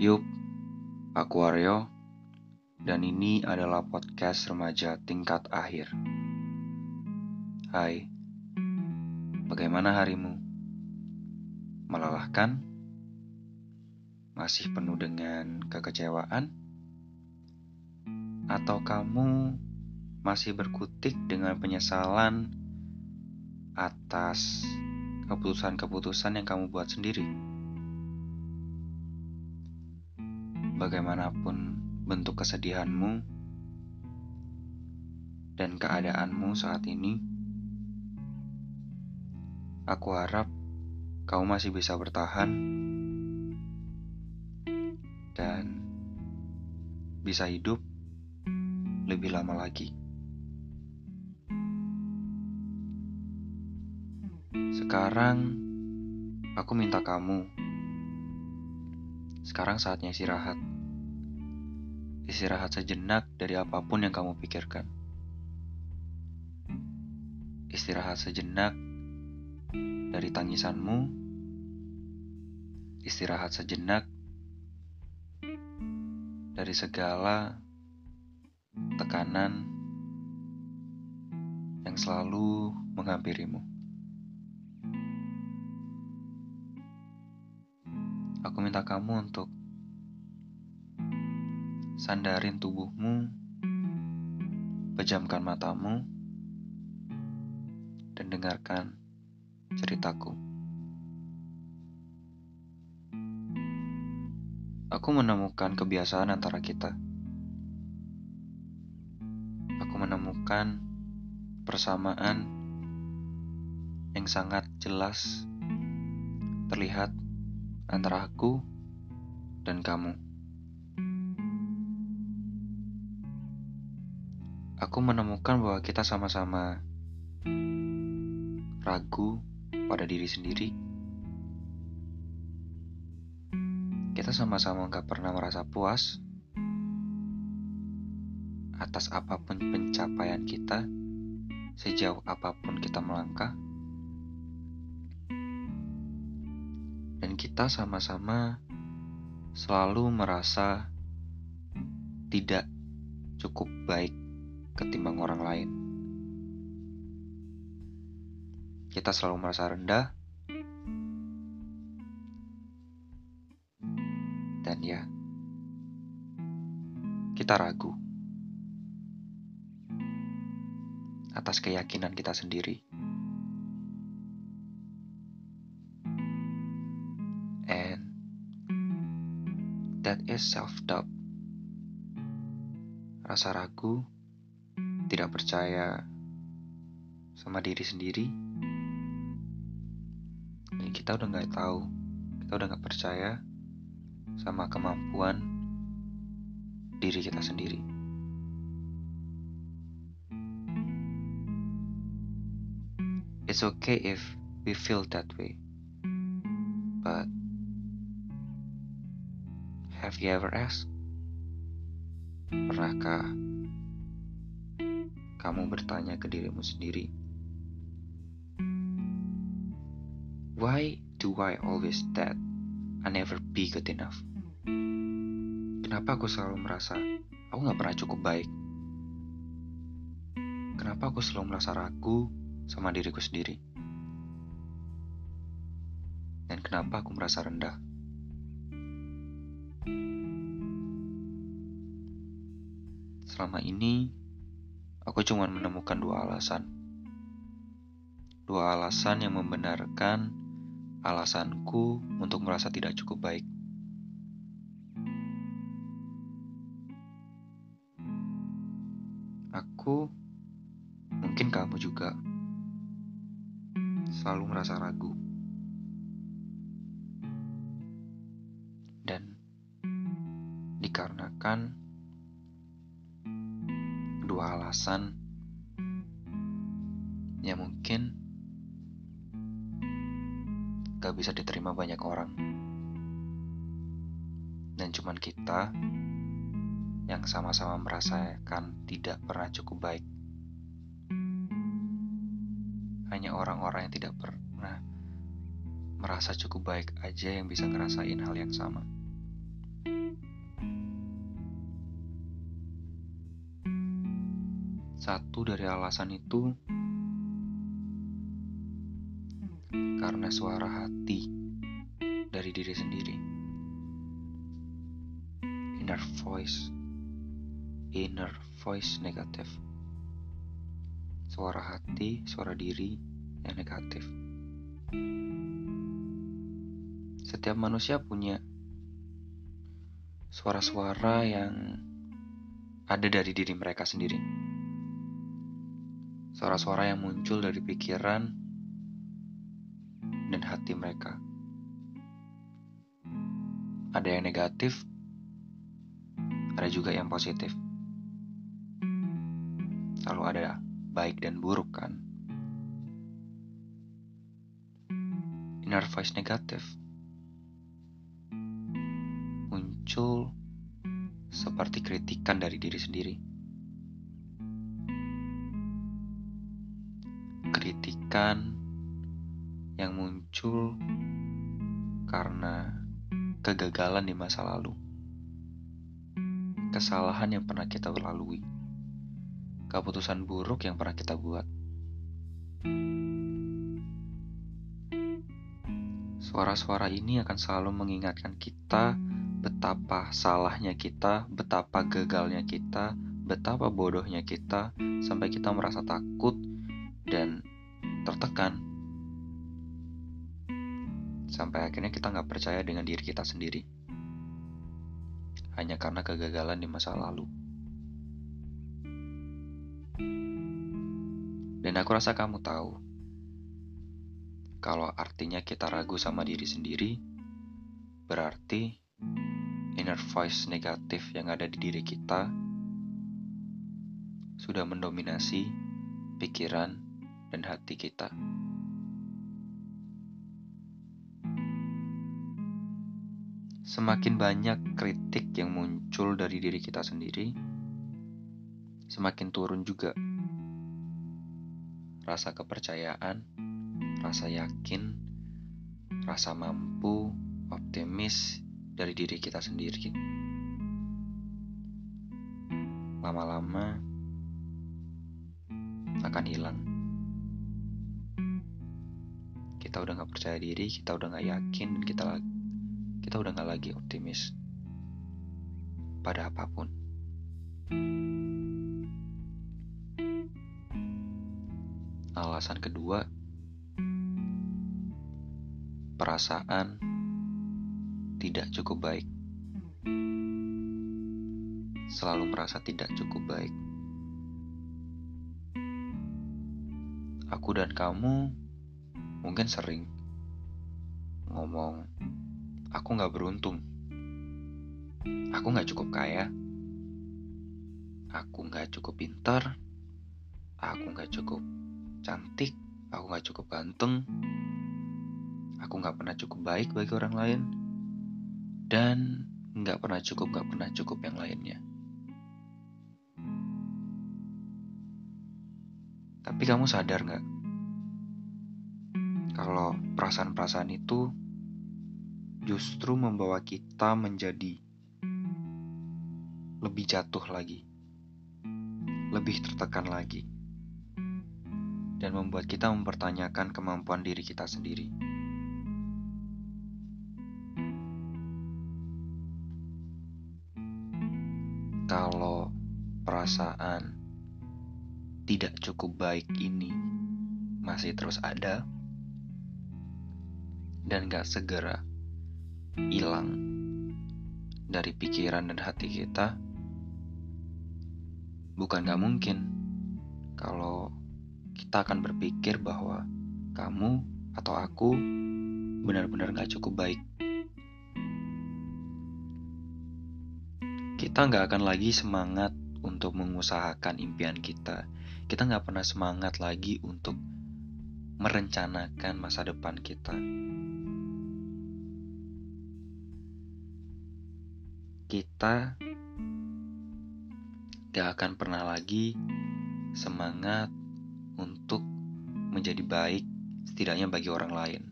Yup, aku Aryo, dan ini adalah podcast remaja tingkat akhir. Hai, bagaimana harimu? Melelahkan? Masih penuh dengan kekecewaan? Atau kamu masih berkutik dengan penyesalan atas keputusan-keputusan yang kamu buat sendiri? Bagaimanapun bentuk kesedihanmu dan keadaanmu saat ini, aku harap kau masih bisa bertahan dan bisa hidup lebih lama lagi. Sekarang aku minta kamu. Sekarang saatnya istirahat istirahat sejenak dari apa pun yang kamu pikirkan. Istirahat sejenak dari tangisanmu. Istirahat sejenak dari segala tekanan yang selalu menghampirimu. Aku minta kamu untuk sandarin tubuhmu, pejamkan matamu, dan dengarkan ceritaku. Aku menemukan kebiasaan antara kita. Aku menemukan persamaan yang sangat jelas terlihat antara aku dan kamu. Aku menemukan bahwa kita sama-sama ragu pada diri sendiri. Kita sama-sama gak pernah merasa puas atas apa pun pencapaian kita, sejauh apa pun kita melangkah. Dan kita sama-sama selalu merasa tidak cukup baik ketimbang orang lain. Kita selalu merasa rendah, dan ya, kita ragu atas keyakinan kita sendiri. And that is self-doubt. Rasa ragu tidak percaya sama diri sendiri, ya kita udah nggak tahu, kita udah nggak percaya sama kemampuan diri kita sendiri. It's okay if we feel that way, but have you ever asked? Pernahkah kamu bertanya ke dirimu sendiri, Why do I always that I never be good enough? Kenapa aku selalu merasa aku gak pernah cukup baik? Kenapa aku selalu merasa ragu sama diriku sendiri? Dan kenapa aku merasa rendah? Selama ini, Aku cuma menemukan dua alasan. Dua alasan yang membenarkan alasanku untuk merasa tidak cukup baik. Aku, mungkin kamu juga, selalu merasa ragu. Dan dikarenakan dua alasan yang mungkin gak bisa diterima banyak orang. Dan cuman kita yang sama-sama merasakan tidak pernah cukup baik. Hanya orang-orang yang tidak pernah merasa cukup baik aja yang bisa ngerasain hal yang sama. Satu dari alasan itu karena suara hati dari diri sendiri. Inner voice, inner voice negatif. Suara hati, suara diri yang negatif. Setiap manusia punya suara-suara yang ada dari diri mereka sendiri. Suara-suara yang muncul dari pikiran dan hati mereka. Ada yang negatif, ada juga yang positif. Selalu ada baik dan buruk kan? Inner voice negatif muncul seperti kritikan dari diri sendiri. Kritikan yang muncul karena kegagalan di masa lalu, kesalahan yang pernah kita lalui, keputusan buruk yang pernah kita buat. Suara-suara ini akan selalu mengingatkan kita betapa salahnya kita, betapa gagalnya kita, betapa bodohnya kita, sampai kita merasa takut dan tertekan. Sampai akhirnya kita nggak percaya dengan diri kita sendiri. Hanya karena kegagalan di masa lalu. Dan aku rasa kamu tahu, kalau artinya kita ragu sama diri sendiri, berarti inner voice negatif yang ada di diri kita sudah mendominasi pikiran dan hati kita. Semakin banyak kritik yang muncul dari diri kita sendiri, semakin turun juga rasa kepercayaan, rasa yakin, rasa mampu, optimis, dari diri kita sendiri. Lama-lama akan hilang. Kita udah gak percaya diri, kita udah gak yakin, kita kita udah gak lagi optimis pada apa pun. Alasan kedua, perasaan tidak cukup baik. Selalu merasa tidak cukup baik. Aku dan kamu mungkin sering ngomong, aku gak beruntung. Aku gak cukup kaya. Aku gak cukup pintar. Aku gak cukup cantik. Aku gak cukup ganteng. Aku gak pernah cukup baik bagi orang lain dan nggak pernah cukup, nggak pernah cukup yang lainnya. Tapi kamu sadar nggak kalau perasaan-perasaan itu justru membawa kita menjadi lebih jatuh lagi, lebih tertekan lagi, dan membuat kita mempertanyakan kemampuan diri kita sendiri. kalau perasaan tidak cukup baik ini masih terus ada dan gak segera hilang dari pikiran dan hati kita, bukan gak mungkin kalau kita akan berpikir bahwa kamu atau aku benar-benar gak cukup baik kita nggak akan lagi semangat untuk mengusahakan impian kita. Kita nggak pernah semangat lagi untuk merencanakan masa depan kita. Kita gak akan pernah lagi semangat untuk menjadi baik, setidaknya bagi orang lain.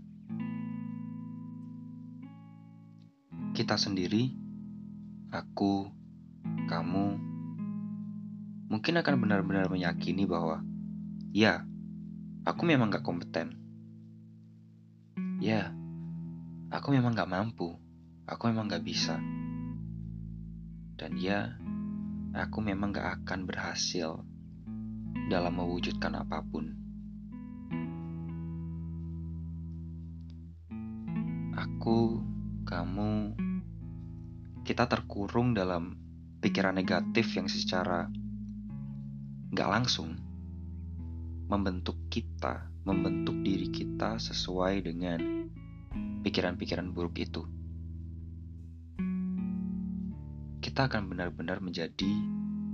Kita sendiri, aku, kamu mungkin akan benar-benar meyakini bahwa ya, aku memang gak kompeten. Ya, aku memang gak mampu. Aku memang gak bisa. Dan ya, aku memang gak akan berhasil dalam mewujudkan apa pun. Aku, kamu, kita terkurung dalam pikiran negatif yang secara gak langsung membentuk kita, membentuk diri kita sesuai dengan pikiran-pikiran buruk itu. Kita akan benar-benar menjadi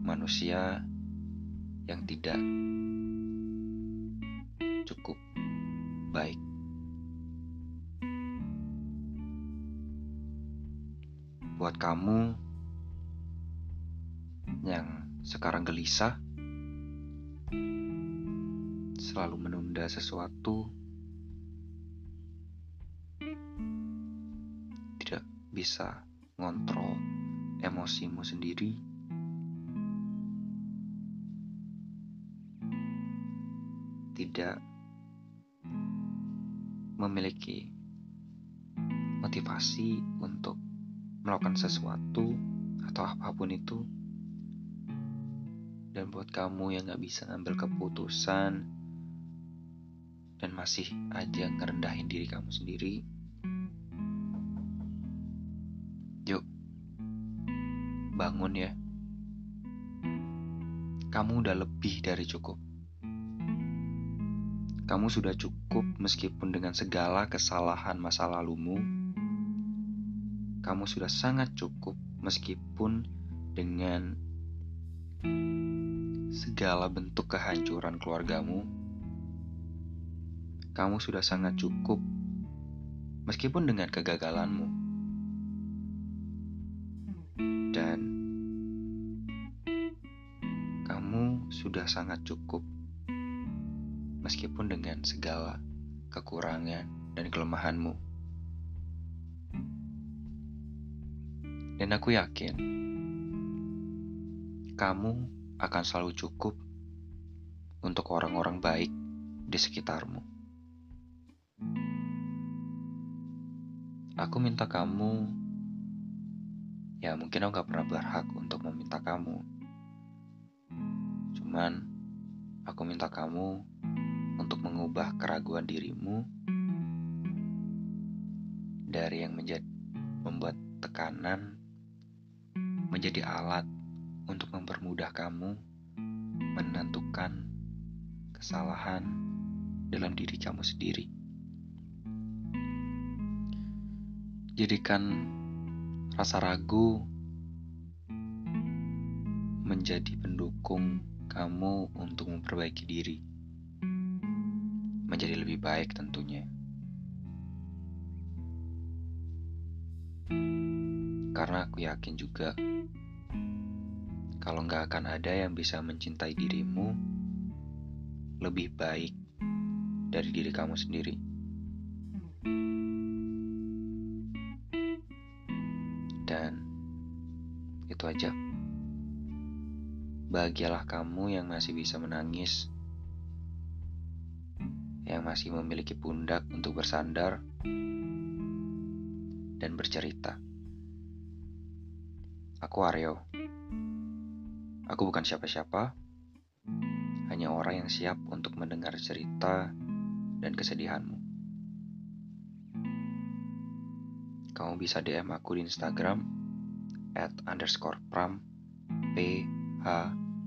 manusia yang tidak cukup baik. Buat kamu yang sekarang gelisah, selalu menunda sesuatu, tidak bisa ngontrol emosimu sendiri. Tidak memiliki motivasi untuk melakukan sesuatu atau apa pun itu dan buat kamu yang gak bisa ngambil keputusan dan masih aja ngerendahin diri kamu sendiri bangun ya kamu udah lebih dari cukup kamu sudah cukup meskipun dengan segala kesalahan masa lalumu kamu sudah sangat cukup meskipun dengan segala bentuk kehancuran keluargamu. Kamu sudah sangat cukup meskipun dengan kegagalanmu. Dan kamu sudah sangat cukup meskipun dengan segala kekurangan dan kelemahanmu. Dan aku yakin kamu akan selalu cukup untuk orang-orang baik di sekitarmu. Aku minta kamu, ya mungkin aku gak pernah berhak untuk meminta kamu. Cuman, aku minta kamu untuk mengubah keraguan dirimu dari yang menjadi membuat tekanan menjadi alat untuk mempermudah kamu menentukan kesalahan dalam diri kamu sendiri. Jadikan rasa ragu menjadi pendukung kamu untuk memperbaiki diri, menjadi lebih baik tentunya. Karena aku yakin juga kalau nggak akan ada yang bisa mencintai dirimu lebih baik dari diri kamu sendiri. Itu aja. Bahagialah kamu yang masih bisa menangis, yang masih memiliki pundak untuk bersandar dan bercerita. Aku Aryo. Aku bukan siapa-siapa, hanya orang yang siap untuk mendengar cerita dan kesedihanmu. Kamu bisa DM aku di Instagram at underscore pram p h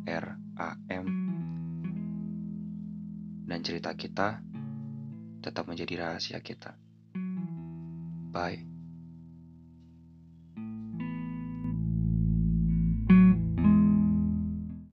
r a m dan cerita kita tetap menjadi rahasia kita. Bye.